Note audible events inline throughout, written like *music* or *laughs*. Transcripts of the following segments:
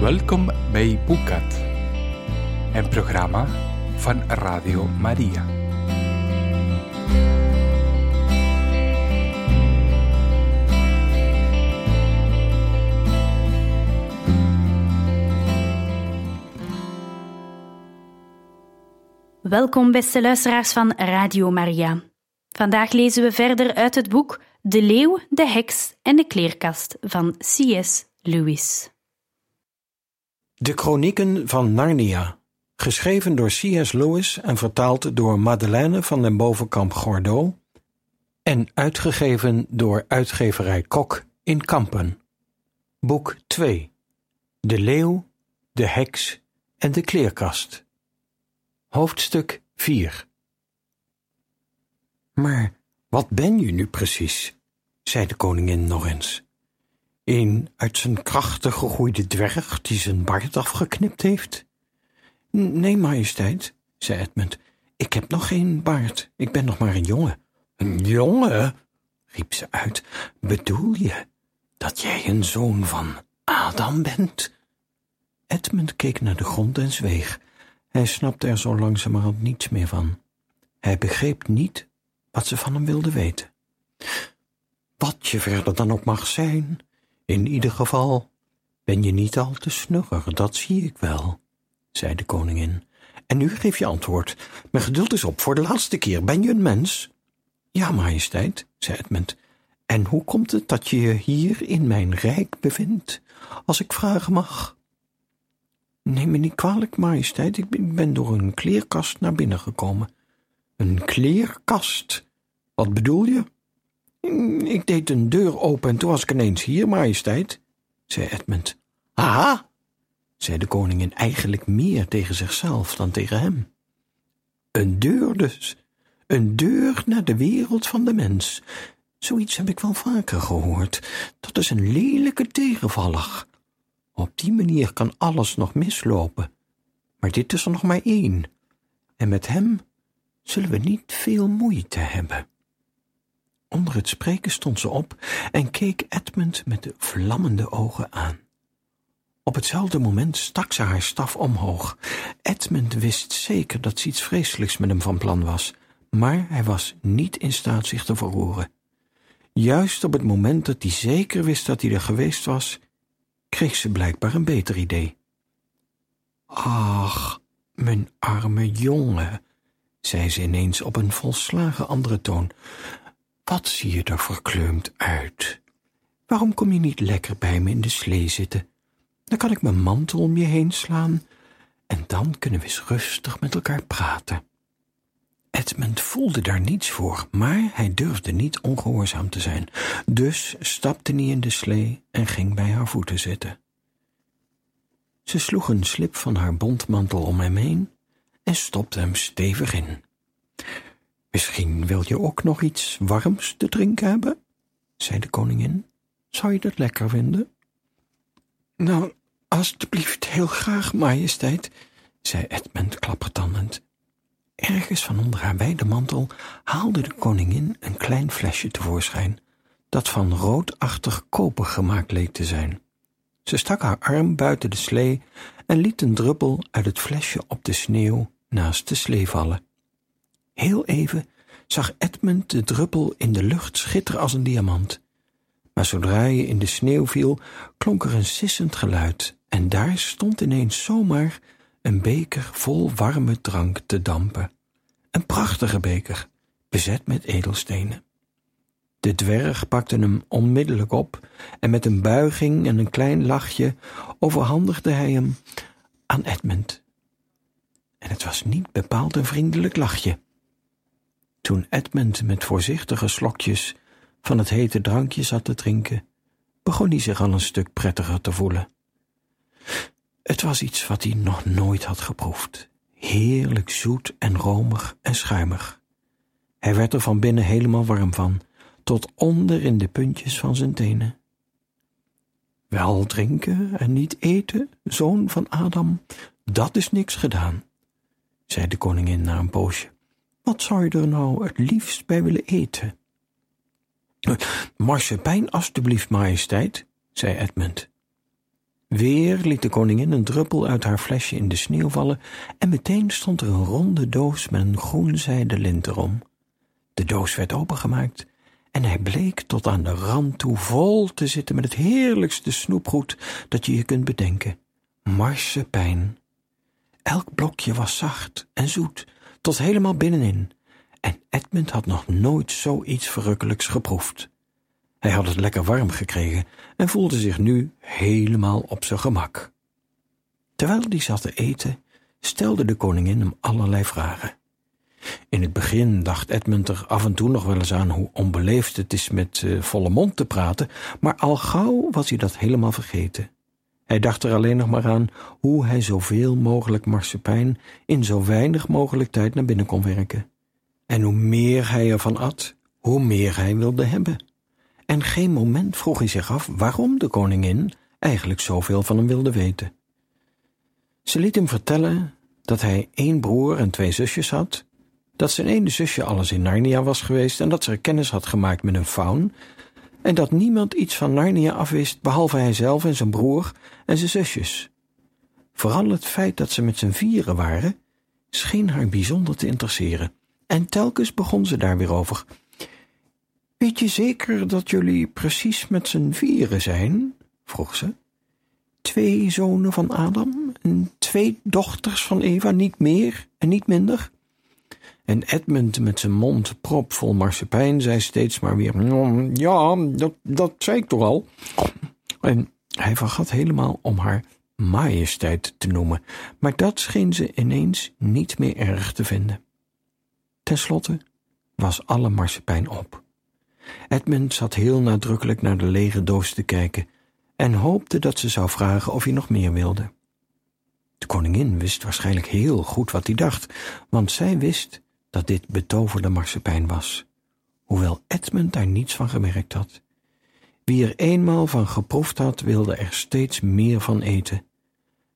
Welkom bij Boekat, een programma van Radio Maria. Welkom, beste luisteraars van Radio Maria. Vandaag lezen we verder uit het boek De Leeuw, de Heks en de Kleerkast van C.S. Lewis. De Chronieken van Narnia, geschreven door C.S. Lewis en vertaald door Madeleine van den Bovenkamp Gordeau en uitgegeven door uitgeverij Kok in Kampen. Boek 2 De Leeuw, de Heks en de Kleerkast. Hoofdstuk 4 Maar wat ben je nu precies? zei de koningin nog eens. Een uit zijn krachten gegroeide dwerg die zijn baard afgeknipt heeft? Nee, majesteit, zei Edmund. Ik heb nog geen baard. Ik ben nog maar een jongen. Een jongen? riep ze uit. Bedoel je dat jij een zoon van Adam bent? Edmund keek naar de grond en zweeg. Hij snapte er zo langzamerhand niets meer van. Hij begreep niet wat ze van hem wilde weten. Wat je verder dan ook mag zijn, in ieder geval ben je niet al te snugger, dat zie ik wel, zei de koningin. En nu geef je antwoord. Mijn geduld is op voor de laatste keer. Ben je een mens? Ja, majesteit, zei Edmund. En hoe komt het dat je je hier in mijn rijk bevindt, als ik vragen mag? Neem me niet kwalijk, majesteit, ik ben door een kleerkast naar binnen gekomen. Een kleerkast? Wat bedoel je? Ik deed een deur open en toen was ik ineens hier, majesteit, zei Edmund. Aha, zei de koningin eigenlijk meer tegen zichzelf dan tegen hem. Een deur dus, een deur naar de wereld van de mens. Zoiets heb ik wel vaker gehoord. Dat is een lelijke tegenvaller. Op die manier kan alles nog mislopen. Maar dit is er nog maar één. En met hem zullen we niet veel moeite hebben. Onder het spreken stond ze op en keek Edmund met de vlammende ogen aan. Op hetzelfde moment stak ze haar staf omhoog. Edmund wist zeker dat ze iets vreselijks met hem van plan was, maar hij was niet in staat zich te verroeren. Juist op het moment dat hij zeker wist dat hij er geweest was, kreeg ze blijkbaar een beter idee. Ach, mijn arme jongen, zei ze ineens op een volslagen andere toon, wat zie je er verkleumd uit? Waarom kom je niet lekker bij me in de slee zitten? Dan kan ik mijn mantel om je heen slaan en dan kunnen we eens rustig met elkaar praten. Edmund voelde daar niets voor, maar hij durfde niet ongehoorzaam te zijn. Dus stapte hij in de slee en ging bij haar voeten zitten. Ze sloeg een slip van haar bontmantel om hem heen en stopte hem stevig in. Misschien wil je ook nog iets warms te drinken hebben, zei de koningin. Zou je dat lekker vinden? Nou, alstublieft heel graag, majesteit, zei Edmund klappertandend. Ergens van onder haar wijde mantel haalde de koningin een klein flesje tevoorschijn, dat van roodachtig koper gemaakt leek te zijn. Ze stak haar arm buiten de slee en liet een druppel uit het flesje op de sneeuw naast de slee vallen. Heel even zag Edmund de druppel in de lucht schitteren als een diamant. Maar zodra hij in de sneeuw viel, klonk er een sissend geluid en daar stond ineens zomaar een beker vol warme drank te dampen. Een prachtige beker, bezet met edelstenen. De dwerg pakte hem onmiddellijk op en met een buiging en een klein lachje overhandigde hij hem aan Edmund. En het was niet bepaald een vriendelijk lachje. Toen Edmund met voorzichtige slokjes van het hete drankje zat te drinken, begon hij zich al een stuk prettiger te voelen. Het was iets wat hij nog nooit had geproefd. Heerlijk zoet en romig en schuimig. Hij werd er van binnen helemaal warm van, tot onder in de puntjes van zijn tenen. Wel drinken en niet eten, zoon van Adam, dat is niks gedaan, zei de koningin na een poosje. Wat zou je er nou het liefst bij willen eten? Marsepein, alstublieft, majesteit, zei Edmund. Weer liet de koningin een druppel uit haar flesje in de sneeuw vallen en meteen stond er een ronde doos met groen zijden lint erom. De doos werd opengemaakt en hij bleek tot aan de rand toe vol te zitten met het heerlijkste snoepgoed dat je je kunt bedenken. Marsepein. Elk blokje was zacht en zoet, tot helemaal binnenin, en Edmund had nog nooit zoiets verrukkelijks geproefd. Hij had het lekker warm gekregen en voelde zich nu helemaal op zijn gemak. Terwijl hij zat te eten, stelde de koningin hem allerlei vragen. In het begin dacht Edmund er af en toe nog wel eens aan hoe onbeleefd het is met uh, volle mond te praten, maar al gauw was hij dat helemaal vergeten. Hij dacht er alleen nog maar aan hoe hij zoveel mogelijk marsepein in zo weinig mogelijk tijd naar binnen kon werken. En hoe meer hij ervan at, hoe meer hij wilde hebben. En geen moment vroeg hij zich af waarom de koningin eigenlijk zoveel van hem wilde weten. Ze liet hem vertellen dat hij één broer en twee zusjes had, dat zijn ene zusje alles in Narnia was geweest en dat ze er kennis had gemaakt met een faun, en dat niemand iets van Narnia afwist behalve hijzelf en zijn broer en zijn zusjes. Vooral het feit dat ze met z'n vieren waren, scheen haar bijzonder te interesseren, en telkens begon ze daar weer over. Weet je zeker dat jullie precies met z'n vieren zijn? vroeg ze. Twee zonen van Adam en twee dochters van Eva, niet meer en niet minder? En Edmund met zijn mond propvol marsepein zei steeds maar weer: mm, Ja, dat, dat zei ik toch al. En hij vergat helemaal om haar majesteit te noemen, maar dat scheen ze ineens niet meer erg te vinden. Ten slotte was alle marsepein op. Edmund zat heel nadrukkelijk naar de lege doos te kijken en hoopte dat ze zou vragen of hij nog meer wilde. De koningin wist waarschijnlijk heel goed wat hij dacht, want zij wist dat dit betoverde marsepein was, hoewel Edmund daar niets van gemerkt had. Wie er eenmaal van geproefd had, wilde er steeds meer van eten.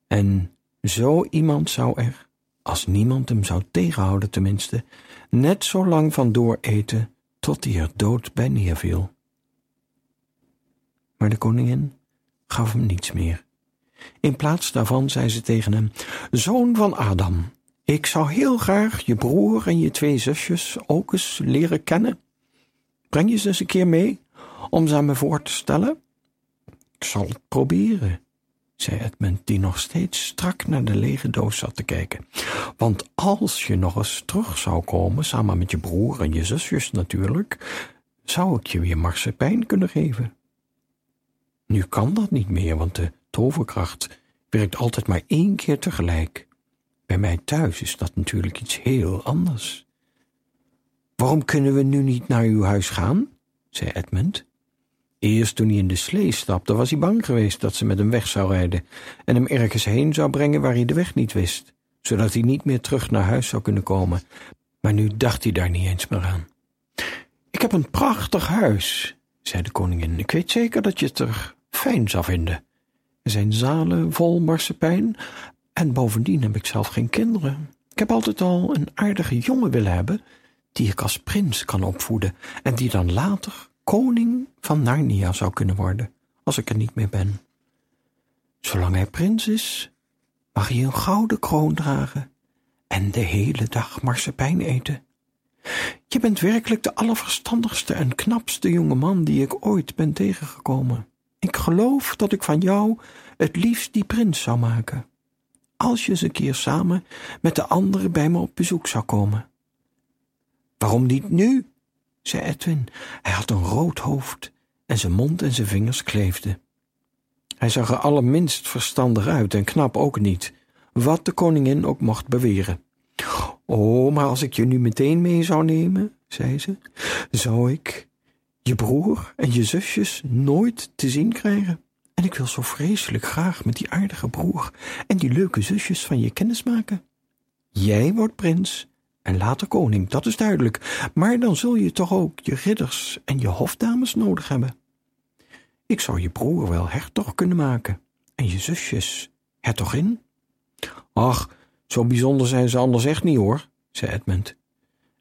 En zo iemand zou er, als niemand hem zou tegenhouden tenminste, net zo lang van dooreten tot hij er dood bij neerviel. Maar de koningin gaf hem niets meer. In plaats daarvan zei ze tegen hem: Zoon van Adam, ik zou heel graag je broer en je twee zusjes ook eens leren kennen. Breng je ze eens een keer mee om ze aan me voor te stellen? Ik zal het proberen, zei Edmund, die nog steeds strak naar de lege doos zat te kijken. Want als je nog eens terug zou komen, samen met je broer en je zusjes natuurlijk, zou ik je weer marsepein kunnen geven. Nu kan dat niet meer, want de toverkracht werkt altijd maar één keer tegelijk. Bij mij thuis is dat natuurlijk iets heel anders. Waarom kunnen we nu niet naar uw huis gaan? zei Edmund. Eerst toen hij in de slee stapte, was hij bang geweest dat ze met hem weg zou rijden en hem ergens heen zou brengen waar hij de weg niet wist, zodat hij niet meer terug naar huis zou kunnen komen. Maar nu dacht hij daar niet eens meer aan. Ik heb een prachtig huis, zei de koningin. Ik weet zeker dat je het er fijn zou vinden. Er zijn zalen vol marsepein en bovendien heb ik zelf geen kinderen. Ik heb altijd al een aardige jongen willen hebben, die ik als prins kan opvoeden en die dan later koning van Narnia zou kunnen worden, als ik er niet meer ben. Zolang hij prins is, mag hij een gouden kroon dragen en de hele dag marsepein eten. Je bent werkelijk de allerverstandigste en knapste jonge man die ik ooit ben tegengekomen. Ik geloof dat ik van jou het liefst die prins zou maken als je eens een keer samen met de anderen bij me op bezoek zou komen. Waarom niet nu? zei Edwin. Hij had een rood hoofd en zijn mond en zijn vingers kleefden. Hij zag er allerminst verstandig uit en knap ook niet, wat de koningin ook mocht beweren. Oh, maar als ik je nu meteen mee zou nemen, zei ze, zou ik je broer en je zusjes nooit te zien krijgen. En ik wil zo vreselijk graag met die aardige broer en die leuke zusjes van je kennis maken. Jij wordt prins en later koning, dat is duidelijk, maar dan zul je toch ook je ridders en je hofdames nodig hebben. Ik zou je broer wel hertog kunnen maken en je zusjes hertogin. Ach, zo bijzonder zijn ze anders echt niet hoor, zei Edmund.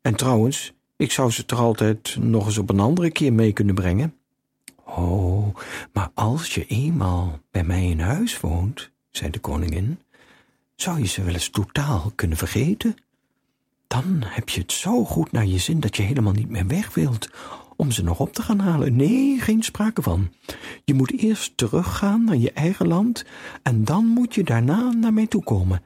En trouwens, ik zou ze toch altijd nog eens op een andere keer mee kunnen brengen. Oh, maar als je eenmaal bij mij in huis woont, zei de koningin, zou je ze wel eens totaal kunnen vergeten. Dan heb je het zo goed naar je zin dat je helemaal niet meer weg wilt om ze nog op te gaan halen. Nee, geen sprake van. Je moet eerst teruggaan naar je eigen land en dan moet je daarna naar mij toe komen.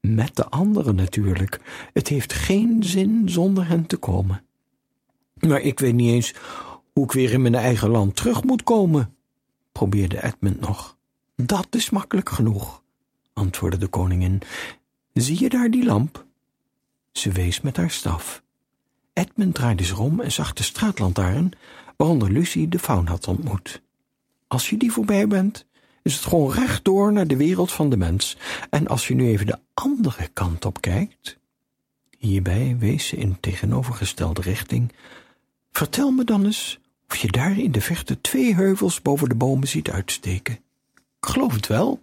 Met de anderen natuurlijk. Het heeft geen zin zonder hen te komen. Maar ik weet niet eens hoe ik weer in mijn eigen land terug moet komen, probeerde Edmund nog. Dat is makkelijk genoeg, antwoordde de koningin. Zie je daar die lamp? Ze wees met haar staf. Edmund draaide zich om en zag de straatlantaarn waaronder Lucie de faun had ontmoet. Als je die voorbij bent, is het gewoon rechtdoor naar de wereld van de mens. En als je nu even de andere kant op kijkt... Hierbij wees ze in tegenovergestelde richting. Vertel me dan eens of je daar in de verte twee heuvels boven de bomen ziet uitsteken. Ik geloof het wel,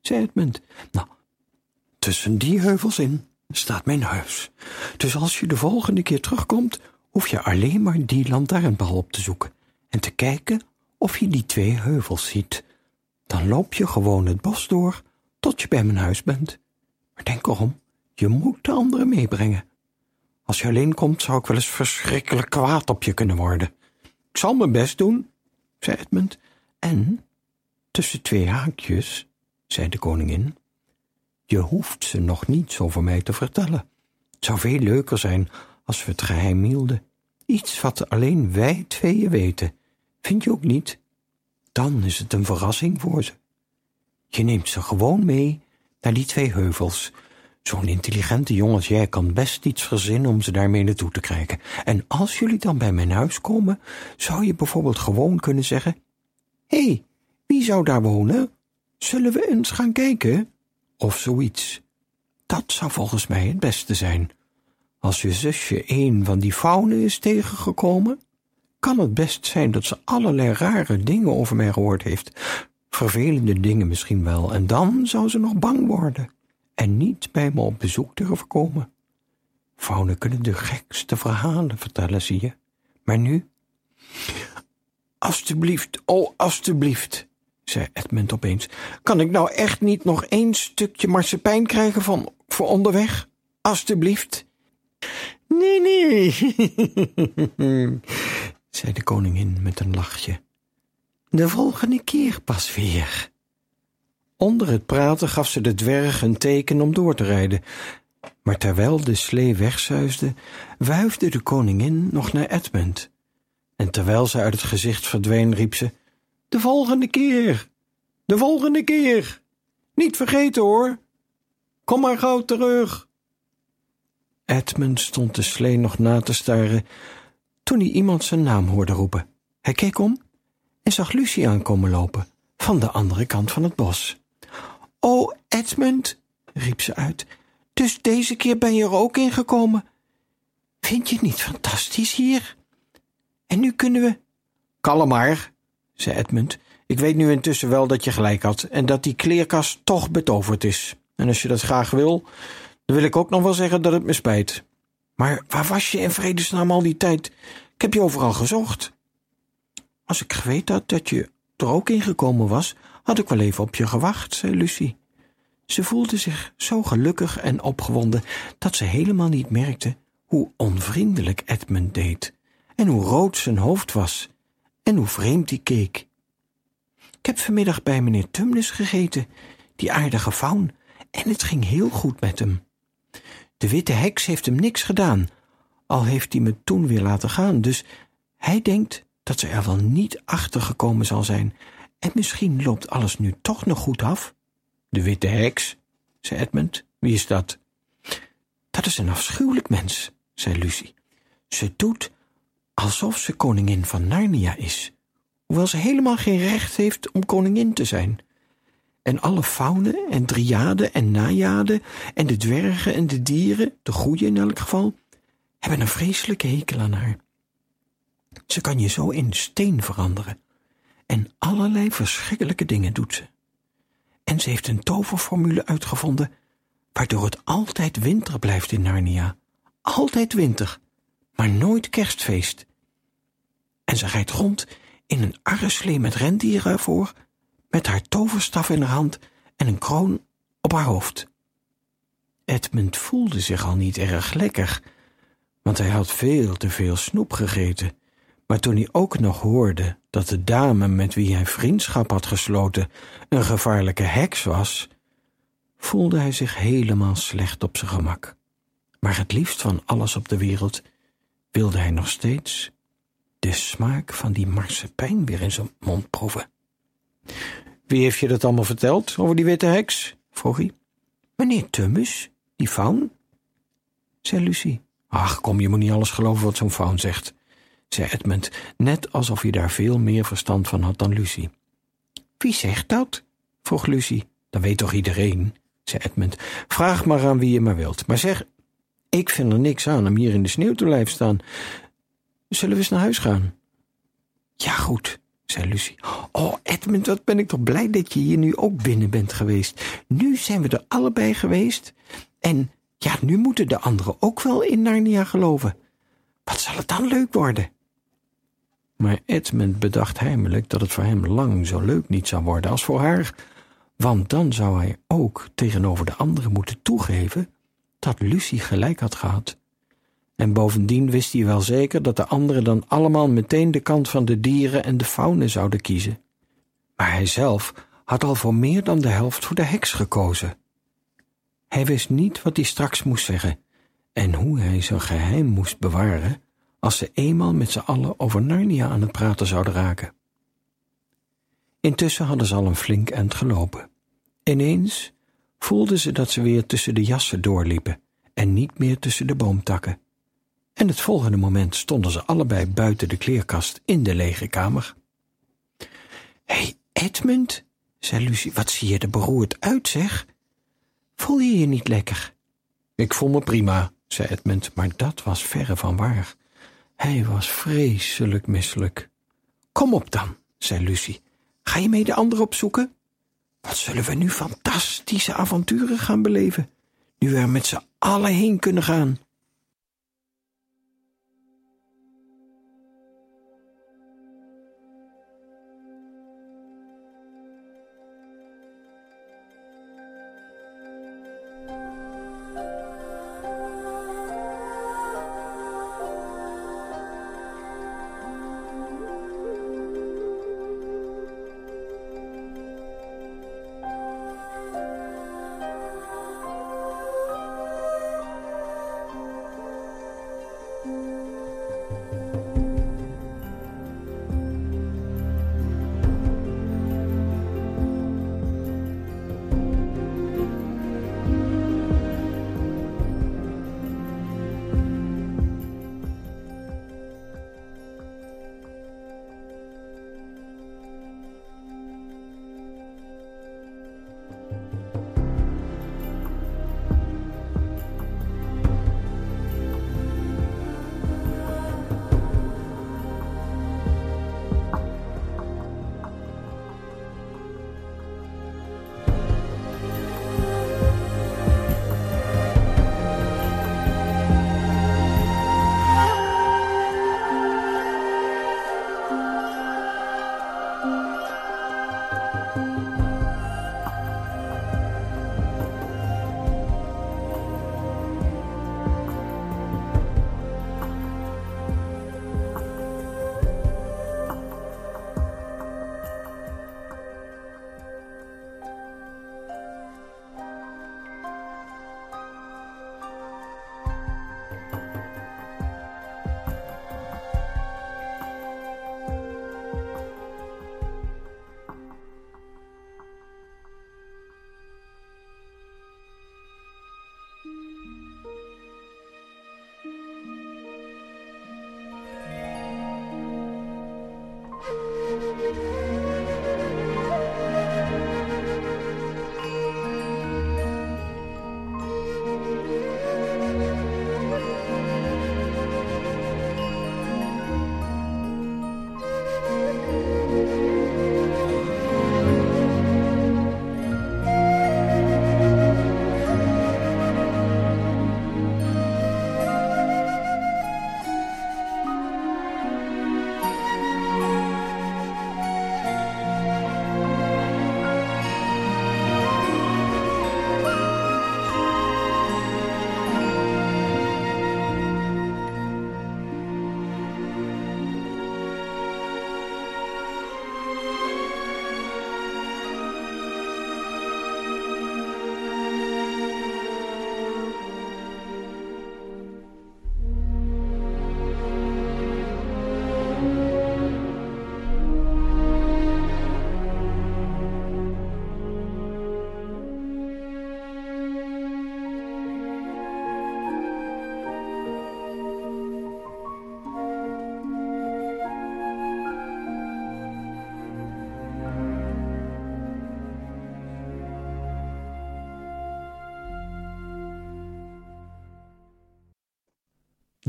zei Edmund. Nou, tussen die heuvels in staat mijn huis. Dus als je de volgende keer terugkomt, hoef je alleen maar die lantaarnpaal op te zoeken en te kijken of je die twee heuvels ziet. Dan loop je gewoon het bos door tot je bij mijn huis bent. Maar denk erom, je moet de anderen meebrengen. Als je alleen komt, zou ik wel eens verschrikkelijk kwaad op je kunnen worden. Ik zal mijn best doen, zei Edmund. En, tussen twee haakjes, zei de koningin, je hoeft ze nog niets over mij te vertellen. Het zou veel leuker zijn als we het geheim hielden. Iets wat alleen wij tweeën weten. Vind je ook niet? Dan is het een verrassing voor ze. Je neemt ze gewoon mee naar die twee heuvels. Zo'n intelligente jongen als jij kan best iets verzinnen om ze daarmee naartoe te krijgen. En als jullie dan bij mijn huis komen, zou je bijvoorbeeld gewoon kunnen zeggen: Hé, hey, wie zou daar wonen? Zullen we eens gaan kijken? Of zoiets. Dat zou volgens mij het beste zijn. Als je zusje een van die faunen is tegengekomen, kan het best zijn dat ze allerlei rare dingen over mij gehoord heeft. Vervelende dingen misschien wel, en dan zou ze nog bang worden en niet bij me op bezoek durven komen. Faunen kunnen de gekste verhalen vertellen, zie je. Maar nu? Alsjeblieft, oh, alsjeblieft, zei Edmund opeens. Kan ik nou echt niet nog één stukje marsepein krijgen van voor onderweg? Alsjeblieft. Nee, nee, *laughs* zei de koningin met een lachje. De volgende keer pas weer. Onder het praten gaf ze de dwerg een teken om door te rijden. Maar terwijl de slee wegzuisde, wuifde de koningin nog naar Edmund. En terwijl ze uit het gezicht verdween, riep ze: De volgende keer! De volgende keer! Niet vergeten hoor! Kom maar gauw terug! Edmund stond de slee nog na te staren toen hij iemand zijn naam hoorde roepen. Hij keek om en zag Lucie aankomen lopen van de andere kant van het bos. Oh, Edmund, riep ze uit, dus deze keer ben je er ook ingekomen. Vind je het niet fantastisch hier? En nu kunnen we... Kalm maar, zei Edmund. Ik weet nu intussen wel dat je gelijk had en dat die kleerkast toch betoverd is. En als je dat graag wil, dan wil ik ook nog wel zeggen dat het me spijt. Maar waar was je in vredesnaam al die tijd? Ik heb je overal gezocht. Als ik geweten had dat je er ook ingekomen was, had ik wel even op je gewacht, zei Lucie. Ze voelde zich zo gelukkig en opgewonden dat ze helemaal niet merkte hoe onvriendelijk Edmund deed en hoe rood zijn hoofd was en hoe vreemd hij keek. Ik heb vanmiddag bij meneer Tumnus gegeten, die aardige faun, en het ging heel goed met hem. De witte heks heeft hem niks gedaan, al heeft hij me toen weer laten gaan, dus hij denkt dat ze er wel niet achter gekomen zal zijn en misschien loopt alles nu toch nog goed af. De witte heks, zei Edmund. Wie is dat? Dat is een afschuwelijk mens, zei Lucie. Ze doet alsof ze koningin van Narnia is, hoewel ze helemaal geen recht heeft om koningin te zijn. En alle faunen en driaden en najaden en de dwergen en de dieren, de goeie in elk geval, hebben een vreselijke hekel aan haar. Ze kan je zo in steen veranderen en allerlei verschrikkelijke dingen doet ze. En ze heeft een toverformule uitgevonden, waardoor het altijd winter blijft in Narnia. Altijd winter, maar nooit kerstfeest. En ze rijdt rond in een arreslee met rendieren ervoor, met haar toverstaf in haar hand en een kroon op haar hoofd. Edmund voelde zich al niet erg lekker, want hij had veel te veel snoep gegeten. Maar toen hij ook nog hoorde dat de dame met wie hij vriendschap had gesloten een gevaarlijke heks was, voelde hij zich helemaal slecht op zijn gemak. Maar het liefst van alles op de wereld wilde hij nog steeds de smaak van die marsepein weer in zijn mond proeven. Wie heeft je dat allemaal verteld over die witte heks? vroeg hij. Meneer Tummus, die faun, zei Lucie. Ach, kom, je moet niet alles geloven wat zo'n faun zegt, zei Edmund, net alsof hij daar veel meer verstand van had dan Lucie. Wie zegt dat? vroeg Lucie. Dat weet toch iedereen, zei Edmund. Vraag maar aan wie je maar wilt. Maar zeg, ik vind er niks aan om hier in de sneeuw te blijven staan. Zullen we eens naar huis gaan? Ja, goed, zei Lucie. Oh, Edmund, wat ben ik toch blij dat je hier nu ook binnen bent geweest. Nu zijn we er allebei geweest. En ja, nu moeten de anderen ook wel in Narnia geloven. Wat zal het dan leuk worden? Maar Edmund bedacht heimelijk dat het voor hem lang zo leuk niet zou worden als voor haar, want dan zou hij ook tegenover de anderen moeten toegeven dat Lucie gelijk had gehad. En bovendien wist hij wel zeker dat de anderen dan allemaal meteen de kant van de dieren en de faune zouden kiezen. Maar hij zelf had al voor meer dan de helft voor de heks gekozen. Hij wist niet wat hij straks moest zeggen en hoe hij zijn geheim moest bewaren als ze eenmaal met z'n allen over Narnia aan het praten zouden raken. Intussen hadden ze al een flink eind gelopen. Ineens voelden ze dat ze weer tussen de jassen doorliepen en niet meer tussen de boomtakken. En het volgende moment stonden ze allebei buiten de kleerkast in de lege kamer. Hé, hey, Edmund, zei Lucie, wat zie je er beroerd uit, zeg? Voel je je niet lekker? Ik voel me prima, zei Edmund, maar dat was verre van waar. Hij was vreselijk misselijk. Kom op dan, zei Lucie. Ga je mee de anderen opzoeken? Wat zullen we nu fantastische avonturen gaan beleven, nu we er met z'n allen heen kunnen gaan?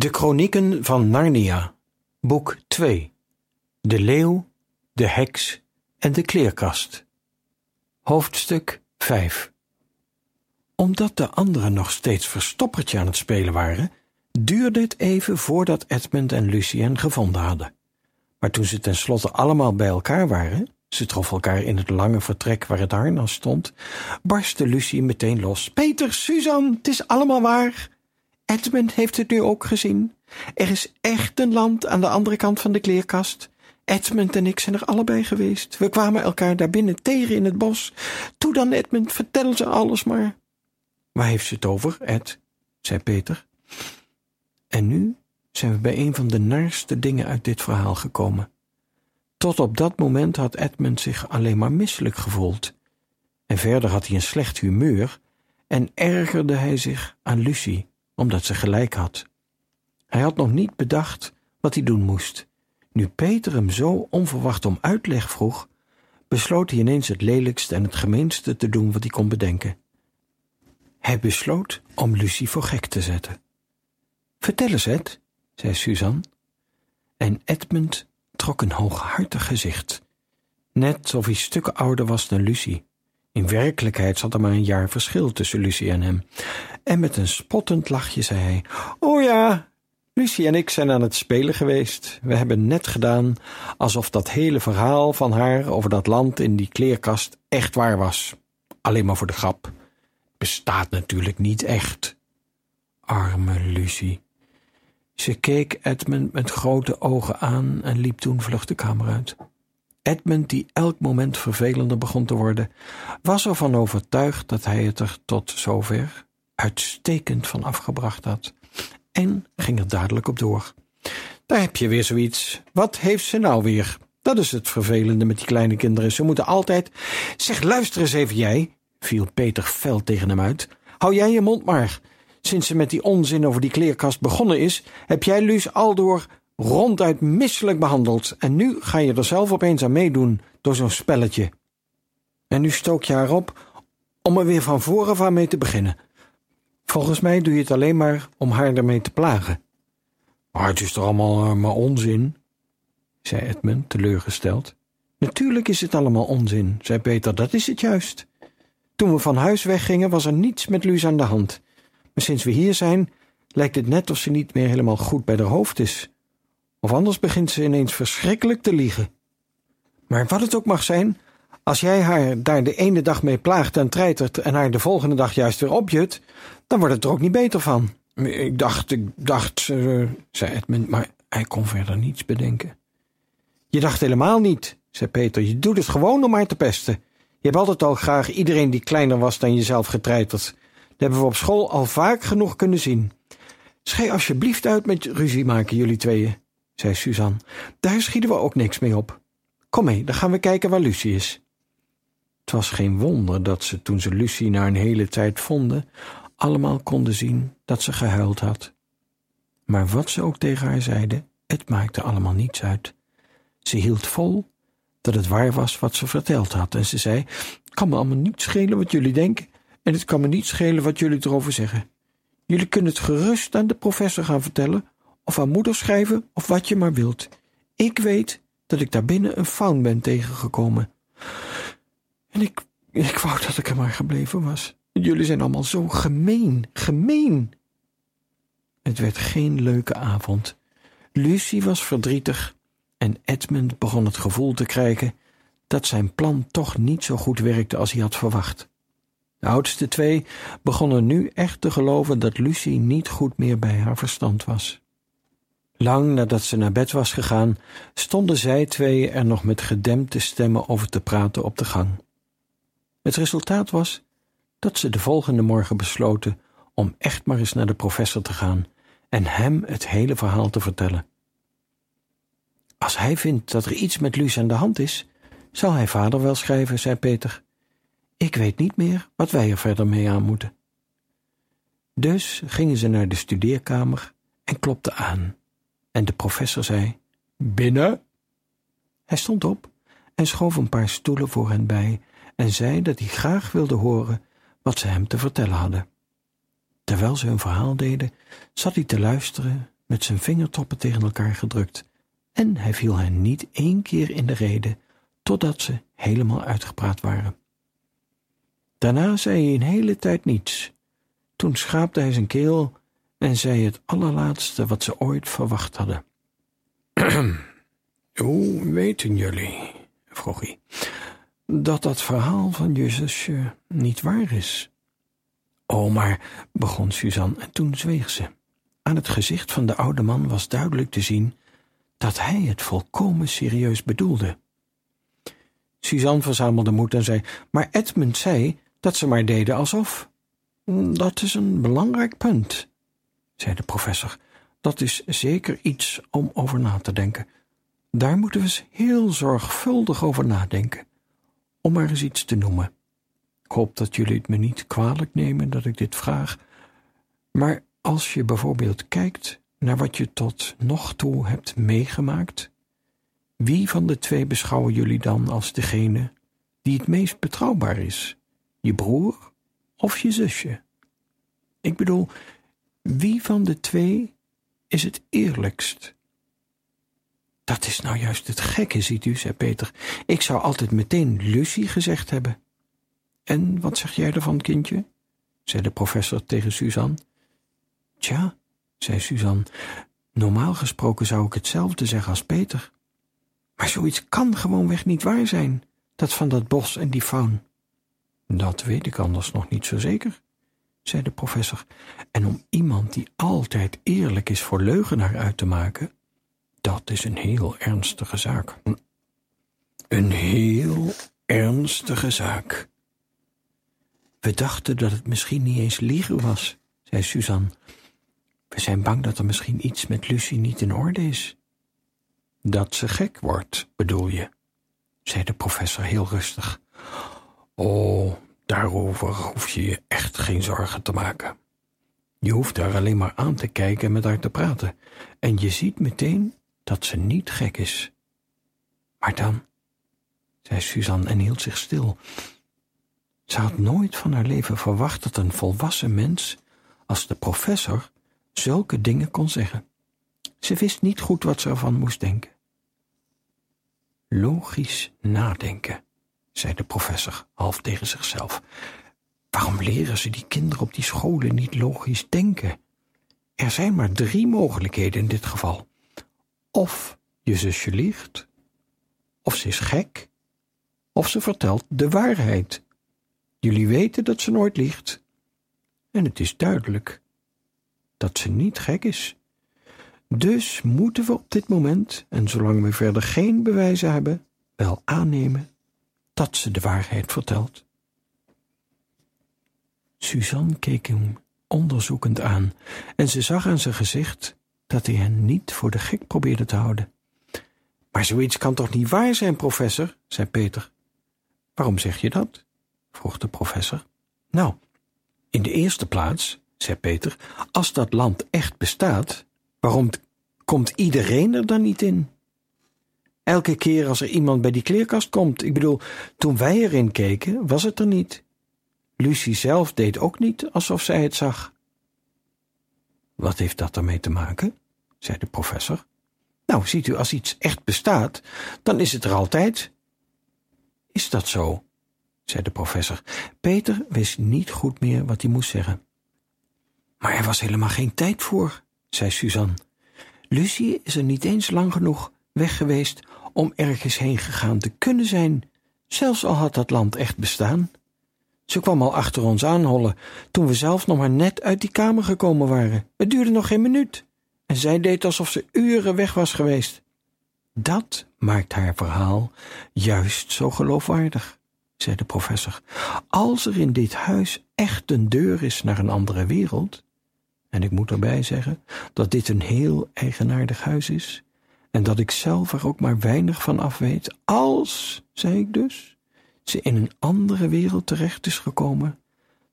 De Chronieken van Narnia, boek 2 De leeuw, de heks en de kleerkast. Hoofdstuk 5 Omdat de anderen nog steeds verstoppertje aan het spelen waren, duurde het even voordat Edmund en Lucy hen gevonden hadden. Maar toen ze tenslotte allemaal bij elkaar waren, ze troffen elkaar in het lange vertrek waar het harnas stond, barstte Lucy meteen los. Peter, Suzanne, het is allemaal waar. Edmund heeft het nu ook gezien. Er is echt een land aan de andere kant van de kleerkast. Edmund en ik zijn er allebei geweest. We kwamen elkaar daar binnen tegen in het bos. Toe dan, Edmund, vertel ze alles maar. Waar heeft ze het over, Ed? zei Peter. En nu zijn we bij een van de narste dingen uit dit verhaal gekomen. Tot op dat moment had Edmund zich alleen maar misselijk gevoeld. En verder had hij een slecht humeur en ergerde hij zich aan Lucie, omdat ze gelijk had. Hij had nog niet bedacht wat hij doen moest. Nu Peter hem zo onverwacht om uitleg vroeg, besloot hij ineens het lelijkste en het gemeenste te doen wat hij kon bedenken. Hij besloot om Lucie voor gek te zetten. Vertel eens, Ed, zei Suzanne. En Edmund trok een hooghartig gezicht, net of hij stukken ouder was dan Lucie. In werkelijkheid zat er maar een jaar verschil tussen Lucie en hem. En met een spottend lachje zei hij: Oh ja, Lucie en ik zijn aan het spelen geweest. We hebben net gedaan alsof dat hele verhaal van haar over dat land in die kleerkast echt waar was. Alleen maar voor de grap. Bestaat natuurlijk niet echt. Arme Lucie. Ze keek Edmund met grote ogen aan en liep toen vlug de kamer uit. Edmund, die elk moment vervelender begon te worden, was ervan overtuigd dat hij het er tot zover uitstekend van afgebracht had en ging er dadelijk op door. Daar heb je weer zoiets. Wat heeft ze nou weer? Dat is het vervelende met die kleine kinderen. Ze moeten altijd. Zeg, luister eens even jij, viel Peter fel tegen hem uit. Hou jij je mond maar. Sinds ze met die onzin over die kleerkast begonnen is, heb jij Luus Aldoor ronduit misselijk behandeld. En nu ga je er zelf opeens aan meedoen door zo'n spelletje. En nu stook je haar op om er weer van voren aan mee te beginnen. Volgens mij doe je het alleen maar om haar ermee te plagen. Maar het is toch allemaal uh, maar onzin, zei Edmund teleurgesteld. Natuurlijk is het allemaal onzin, zei Peter, dat is het juist. Toen we van huis weggingen was er niets met Luus aan de hand. Maar sinds we hier zijn, lijkt het net of ze niet meer helemaal goed bij haar hoofd is. Of anders begint ze ineens verschrikkelijk te liegen. Maar wat het ook mag zijn, als jij haar daar de ene dag mee plaagt en treitert en haar de volgende dag juist weer opjut, dan wordt het er ook niet beter van. Ik dacht, ik dacht, uh, zei Edmund, maar hij kon verder niets bedenken. Je dacht helemaal niet, zei Peter. Je doet het gewoon om haar te pesten. Je hebt altijd al graag iedereen die kleiner was dan jezelf getreiterd. Dat hebben we op school al vaak genoeg kunnen zien. Schei alsjeblieft uit met ruzie maken, jullie tweeën, zei Suzanne. Daar schieten we ook niks mee op. Kom mee, dan gaan we kijken waar Lucie is. Het was geen wonder dat ze, toen ze Lucie na een hele tijd vonden, allemaal konden zien dat ze gehuild had. Maar wat ze ook tegen haar zeiden, het maakte allemaal niets uit. Ze hield vol dat het waar was wat ze verteld had en ze zei: kan me allemaal niet schelen wat jullie denken en het kan me niet schelen wat jullie erover zeggen. Jullie kunnen het gerust aan de professor gaan vertellen of aan moeder schrijven of wat je maar wilt. Ik weet dat ik daar binnen een faun ben tegengekomen. En ik, ik wou dat ik er maar gebleven was. Jullie zijn allemaal zo gemeen, gemeen. Het werd geen leuke avond. Lucie was verdrietig en Edmund begon het gevoel te krijgen dat zijn plan toch niet zo goed werkte als hij had verwacht. De oudste twee begonnen nu echt te geloven dat Lucie niet goed meer bij haar verstand was. Lang nadat ze naar bed was gegaan, stonden zij twee er nog met gedempte stemmen over te praten op de gang. Het resultaat was dat ze de volgende morgen besloten om echt maar eens naar de professor te gaan en hem het hele verhaal te vertellen. Als hij vindt dat er iets met Luus aan de hand is, zal hij vader wel schrijven, zei Peter. Ik weet niet meer wat wij er verder mee aan moeten. Dus gingen ze naar de studeerkamer en klopten aan. En de professor zei: Binnen. Hij stond op en schoof een paar stoelen voor hen bij en zei dat hij graag wilde horen wat ze hem te vertellen hadden. Terwijl ze hun verhaal deden, zat hij te luisteren met zijn vingertoppen tegen elkaar gedrukt, en hij viel hen niet één keer in de rede, totdat ze helemaal uitgepraat waren. Daarna zei hij een hele tijd niets. Toen schaapte hij zijn keel en zei het allerlaatste wat ze ooit verwacht hadden. *clears throat* Hoe weten jullie, vroeg hij, dat dat verhaal van je zusje niet waar is? Oh, maar, begon Suzanne en toen zweeg ze. Aan het gezicht van de oude man was duidelijk te zien dat hij het volkomen serieus bedoelde. Suzanne verzamelde moed en zei, maar Edmund zei dat ze maar deden alsof. Dat is een belangrijk punt, zei de professor. Dat is zeker iets om over na te denken. Daar moeten we eens heel zorgvuldig over nadenken. Om maar eens iets te noemen. Ik hoop dat jullie het me niet kwalijk nemen dat ik dit vraag. Maar als je bijvoorbeeld kijkt naar wat je tot nog toe hebt meegemaakt, wie van de twee beschouwen jullie dan als degene die het meest betrouwbaar is? Je broer of je zusje? Ik bedoel, wie van de twee is het eerlijkst? Dat is nou juist het gekke, ziet u, zei Peter. Ik zou altijd meteen Lucie gezegd hebben. En wat zeg jij ervan, kindje? zei de professor tegen Suzanne. Tja, zei Suzanne, normaal gesproken zou ik hetzelfde zeggen als Peter. Maar zoiets kan gewoonweg niet waar zijn, dat van dat bos en die faun. Dat weet ik anders nog niet zo zeker, zei de professor. En om iemand die altijd eerlijk is voor leugenaar uit te maken, dat is een heel ernstige zaak. Een heel ernstige zaak. We dachten dat het misschien niet eens liegen was, zei Suzanne. We zijn bang dat er misschien iets met Lucie niet in orde is. Dat ze gek wordt, bedoel je, zei de professor heel rustig. Oh, daarover hoef je je echt geen zorgen te maken. Je hoeft daar alleen maar aan te kijken en met haar te praten. En je ziet meteen dat ze niet gek is. Maar dan, zei Suzanne en hield zich stil. Ze had nooit van haar leven verwacht dat een volwassen mens als de professor zulke dingen kon zeggen. Ze wist niet goed wat ze ervan moest denken. Logisch nadenken, zei de professor half tegen zichzelf. Waarom leren ze die kinderen op die scholen niet logisch denken? Er zijn maar drie mogelijkheden in dit geval. Of je zusje liegt, of ze is gek, of ze vertelt de waarheid. Jullie weten dat ze nooit liegt. En het is duidelijk dat ze niet gek is. Dus moeten we op dit moment, en zolang we verder geen bewijzen hebben, wel aannemen dat ze de waarheid vertelt. Suzanne keek hem onderzoekend aan en ze zag aan zijn gezicht dat hij hen niet voor de gek probeerde te houden. Maar zoiets kan toch niet waar zijn, professor, zei Peter. Waarom zeg je dat? vroeg de professor. Nou, in de eerste plaats, zei Peter, als dat land echt bestaat, waarom komt iedereen er dan niet in? Elke keer als er iemand bij die kleerkast komt, ik bedoel, toen wij erin keken, was het er niet. Lucie zelf deed ook niet alsof zij het zag. Wat heeft dat ermee te maken? zei de professor. Nou, ziet u, als iets echt bestaat, dan is het er altijd. Is dat zo? zei de professor. Peter wist niet goed meer wat hij moest zeggen. Maar er was helemaal geen tijd voor, zei Suzanne. Lucie is er niet eens lang genoeg weg geweest om ergens heen gegaan te kunnen zijn, zelfs al had dat land echt bestaan. Ze kwam al achter ons aanhollen toen we zelf nog maar net uit die kamer gekomen waren. Het duurde nog geen minuut en zij deed alsof ze uren weg was geweest. Dat maakt haar verhaal juist zo geloofwaardig, zei de professor. Als er in dit huis echt een deur is naar een andere wereld, en ik moet erbij zeggen dat dit een heel eigenaardig huis is, en dat ik zelf er ook maar weinig van af weet, als, zei ik dus, ze in een andere wereld terecht is gekomen,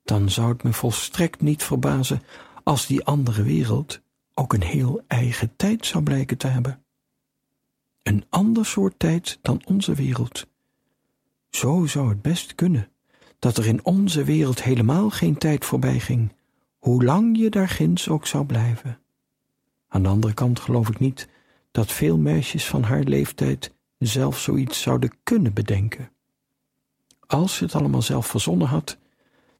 dan zou het me volstrekt niet verbazen als die andere wereld ook een heel eigen tijd zou blijken te hebben. Een ander soort tijd dan onze wereld. Zo zou het best kunnen dat er in onze wereld helemaal geen tijd voorbij ging, hoe lang je daar ginds ook zou blijven. Aan de andere kant geloof ik niet dat veel meisjes van haar leeftijd zelf zoiets zouden kunnen bedenken. Als ze het allemaal zelf verzonnen had,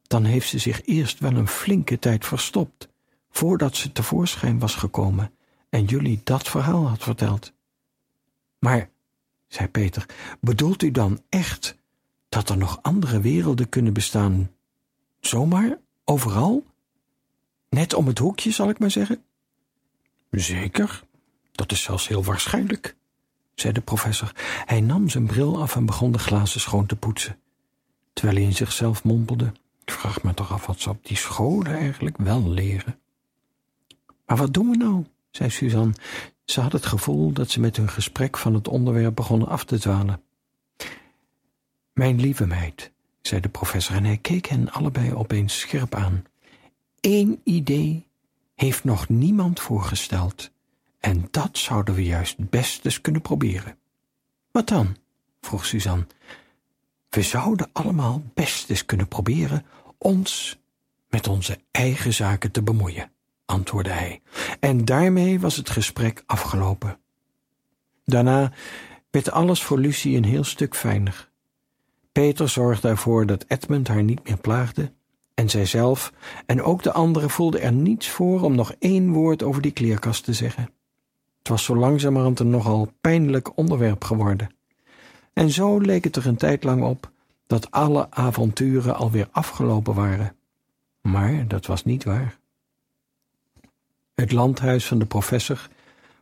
dan heeft ze zich eerst wel een flinke tijd verstopt, voordat ze tevoorschijn was gekomen en jullie dat verhaal had verteld. Maar, zei Peter, bedoelt u dan echt dat er nog andere werelden kunnen bestaan? Zomaar, overal? Net om het hoekje, zal ik maar zeggen? Zeker, dat is zelfs heel waarschijnlijk, zei de professor. Hij nam zijn bril af en begon de glazen schoon te poetsen, terwijl hij in zichzelf mompelde. Ik vraag me toch af wat ze op die scholen eigenlijk wel leren. Maar wat doen we nou? zei Suzanne. Ze had het gevoel dat ze met hun gesprek van het onderwerp begonnen af te dwalen. Mijn lieve meid, zei de professor en hij keek hen allebei opeens scherp aan. Eén idee heeft nog niemand voorgesteld. En dat zouden we juist best kunnen proberen. Wat dan? vroeg Suzanne. We zouden allemaal best eens kunnen proberen ons met onze eigen zaken te bemoeien, antwoordde hij. En daarmee was het gesprek afgelopen. Daarna werd alles voor Lucie een heel stuk fijner. Peter zorgde ervoor dat Edmund haar niet meer plaagde en zijzelf en ook de anderen voelden er niets voor om nog één woord over die kleerkast te zeggen. Was zo langzamerhand een nogal pijnlijk onderwerp geworden. En zo leek het er een tijd lang op dat alle avonturen alweer afgelopen waren. Maar dat was niet waar. Het landhuis van de professor,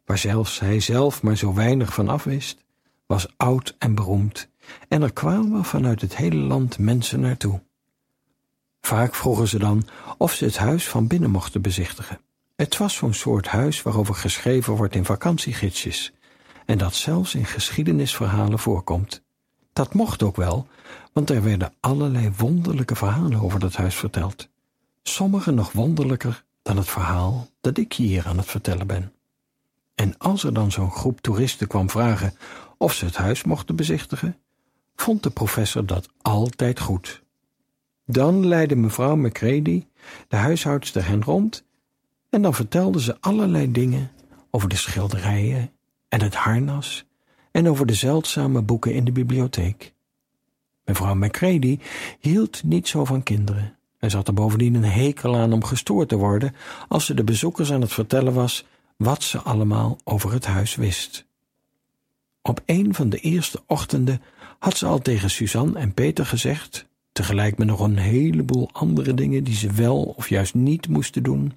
waar zelfs hij zelf maar zo weinig van afwist, was oud en beroemd, en er kwamen vanuit het hele land mensen naartoe. Vaak vroegen ze dan of ze het huis van binnen mochten bezichtigen. Het was zo'n soort huis waarover geschreven wordt in vakantiegidsjes, en dat zelfs in geschiedenisverhalen voorkomt. Dat mocht ook wel, want er werden allerlei wonderlijke verhalen over dat huis verteld. Sommige nog wonderlijker dan het verhaal dat ik hier aan het vertellen ben. En als er dan zo'n groep toeristen kwam vragen of ze het huis mochten bezichtigen, vond de professor dat altijd goed. Dan leidde mevrouw Macready, de huishoudster, hen rond en dan vertelde ze allerlei dingen over de schilderijen en het harnas en over de zeldzame boeken in de bibliotheek. Mevrouw Macready hield niet zo van kinderen en zat er bovendien een hekel aan om gestoord te worden als ze de bezoekers aan het vertellen was wat ze allemaal over het huis wist. Op een van de eerste ochtenden had ze al tegen Suzanne en Peter gezegd, tegelijk met nog een heleboel andere dingen die ze wel of juist niet moesten doen.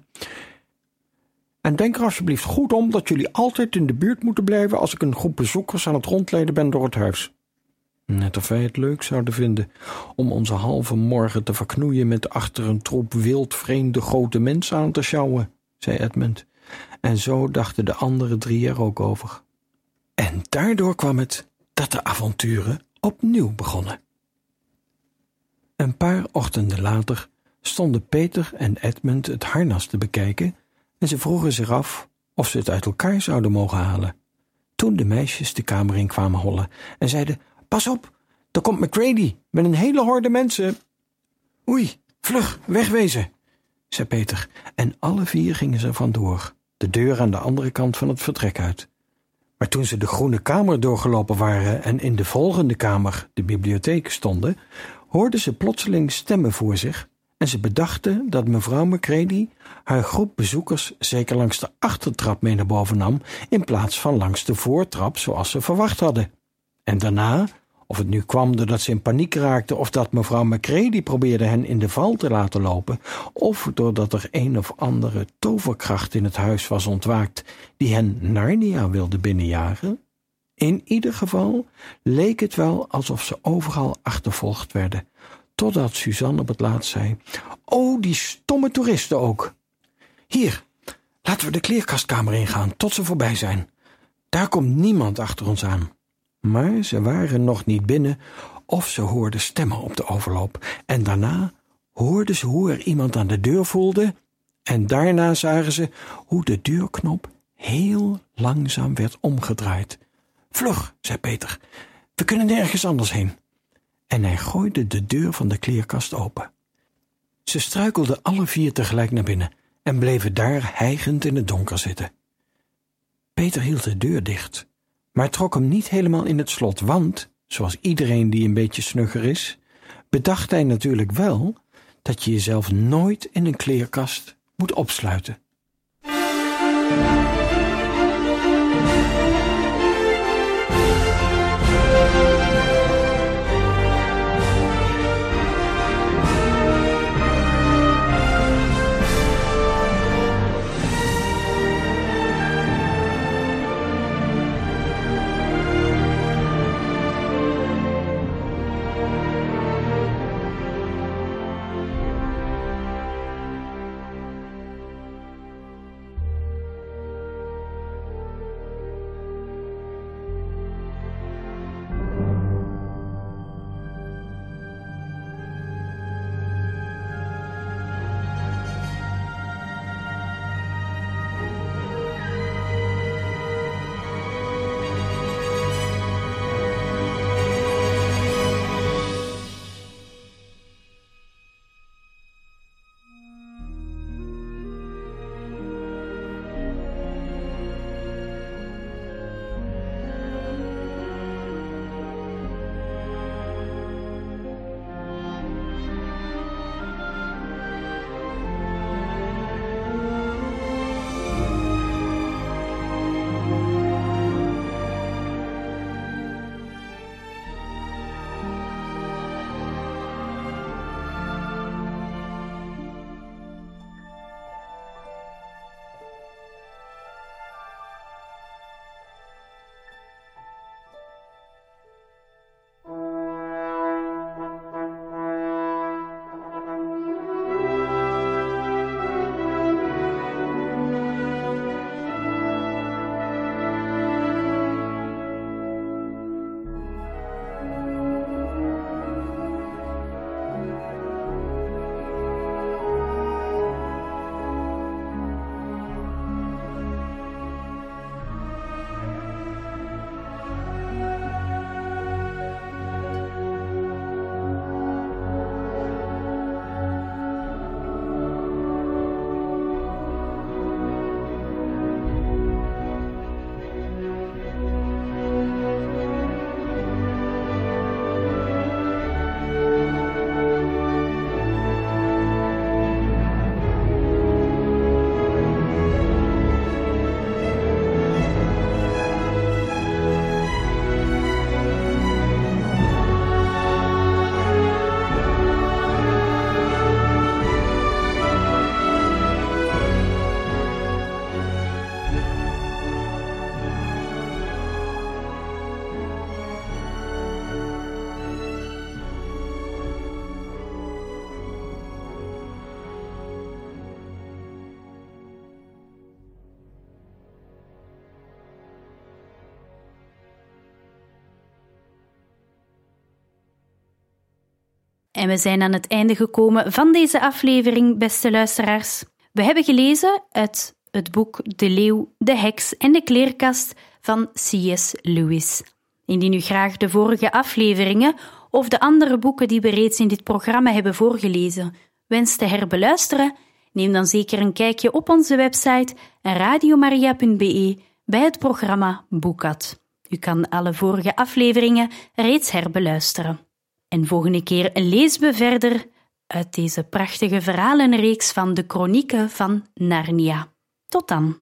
En denk er alsjeblieft goed om dat jullie altijd in de buurt moeten blijven als ik een groep bezoekers aan het rondleiden ben door het huis. Net of wij het leuk zouden vinden om onze halve morgen te verknoeien met achter een troep wildvreemde grote mensen aan te sjouwen, zei Edmund. En zo dachten de andere drie er ook over. En daardoor kwam het dat de avonturen opnieuw begonnen. Een paar ochtenden later stonden Peter en Edmund het harnas te bekijken en ze vroegen zich af of ze het uit elkaar zouden mogen halen. Toen de meisjes de kamer in kwamen hollen en zeiden: Pas op, daar komt McCready met een hele horde mensen. Oei, vlug, wegwezen, zei Peter, en alle vier gingen ze vandoor, de deur aan de andere kant van het vertrek uit. Maar toen ze de groene kamer doorgelopen waren en in de volgende kamer, de bibliotheek, stonden, hoorden ze plotseling stemmen voor zich en ze bedachten dat mevrouw Macready haar groep bezoekers zeker langs de achtertrap mee naar boven nam in plaats van langs de voortrap zoals ze verwacht hadden. En daarna, of het nu kwam doordat ze in paniek raakten of dat mevrouw Macready probeerde hen in de val te laten lopen, of doordat er een of andere toverkracht in het huis was ontwaakt die hen Narnia wilde binnenjagen, in ieder geval leek het wel alsof ze overal achtervolgd werden, totdat Suzanne op het laatst zei: Oh, die stomme toeristen ook. Hier, laten we de kleerkastkamer ingaan tot ze voorbij zijn. Daar komt niemand achter ons aan. Maar ze waren nog niet binnen of ze hoorden stemmen op de overloop. En daarna hoorden ze hoe er iemand aan de deur voelde. En daarna zagen ze hoe de deurknop heel langzaam werd omgedraaid. Vlug, zei Peter, we kunnen nergens anders heen. En hij gooide de deur van de kleerkast open. Ze struikelden alle vier tegelijk naar binnen en bleven daar hijgend in het donker zitten. Peter hield de deur dicht, maar trok hem niet helemaal in het slot, want, zoals iedereen die een beetje snugger is, bedacht hij natuurlijk wel dat je jezelf nooit in een kleerkast moet opsluiten. En we zijn aan het einde gekomen van deze aflevering, beste luisteraars. We hebben gelezen uit het boek De Leeuw, de Heks en de Kleerkast van C.S. Lewis. Indien u graag de vorige afleveringen of de andere boeken die we reeds in dit programma hebben voorgelezen wenst te herbeluisteren, neem dan zeker een kijkje op onze website radiomaria.be bij het programma Boekat. U kan alle vorige afleveringen reeds herbeluisteren. En volgende keer lezen we verder uit deze prachtige verhalenreeks van de Chronieken van Narnia. Tot dan.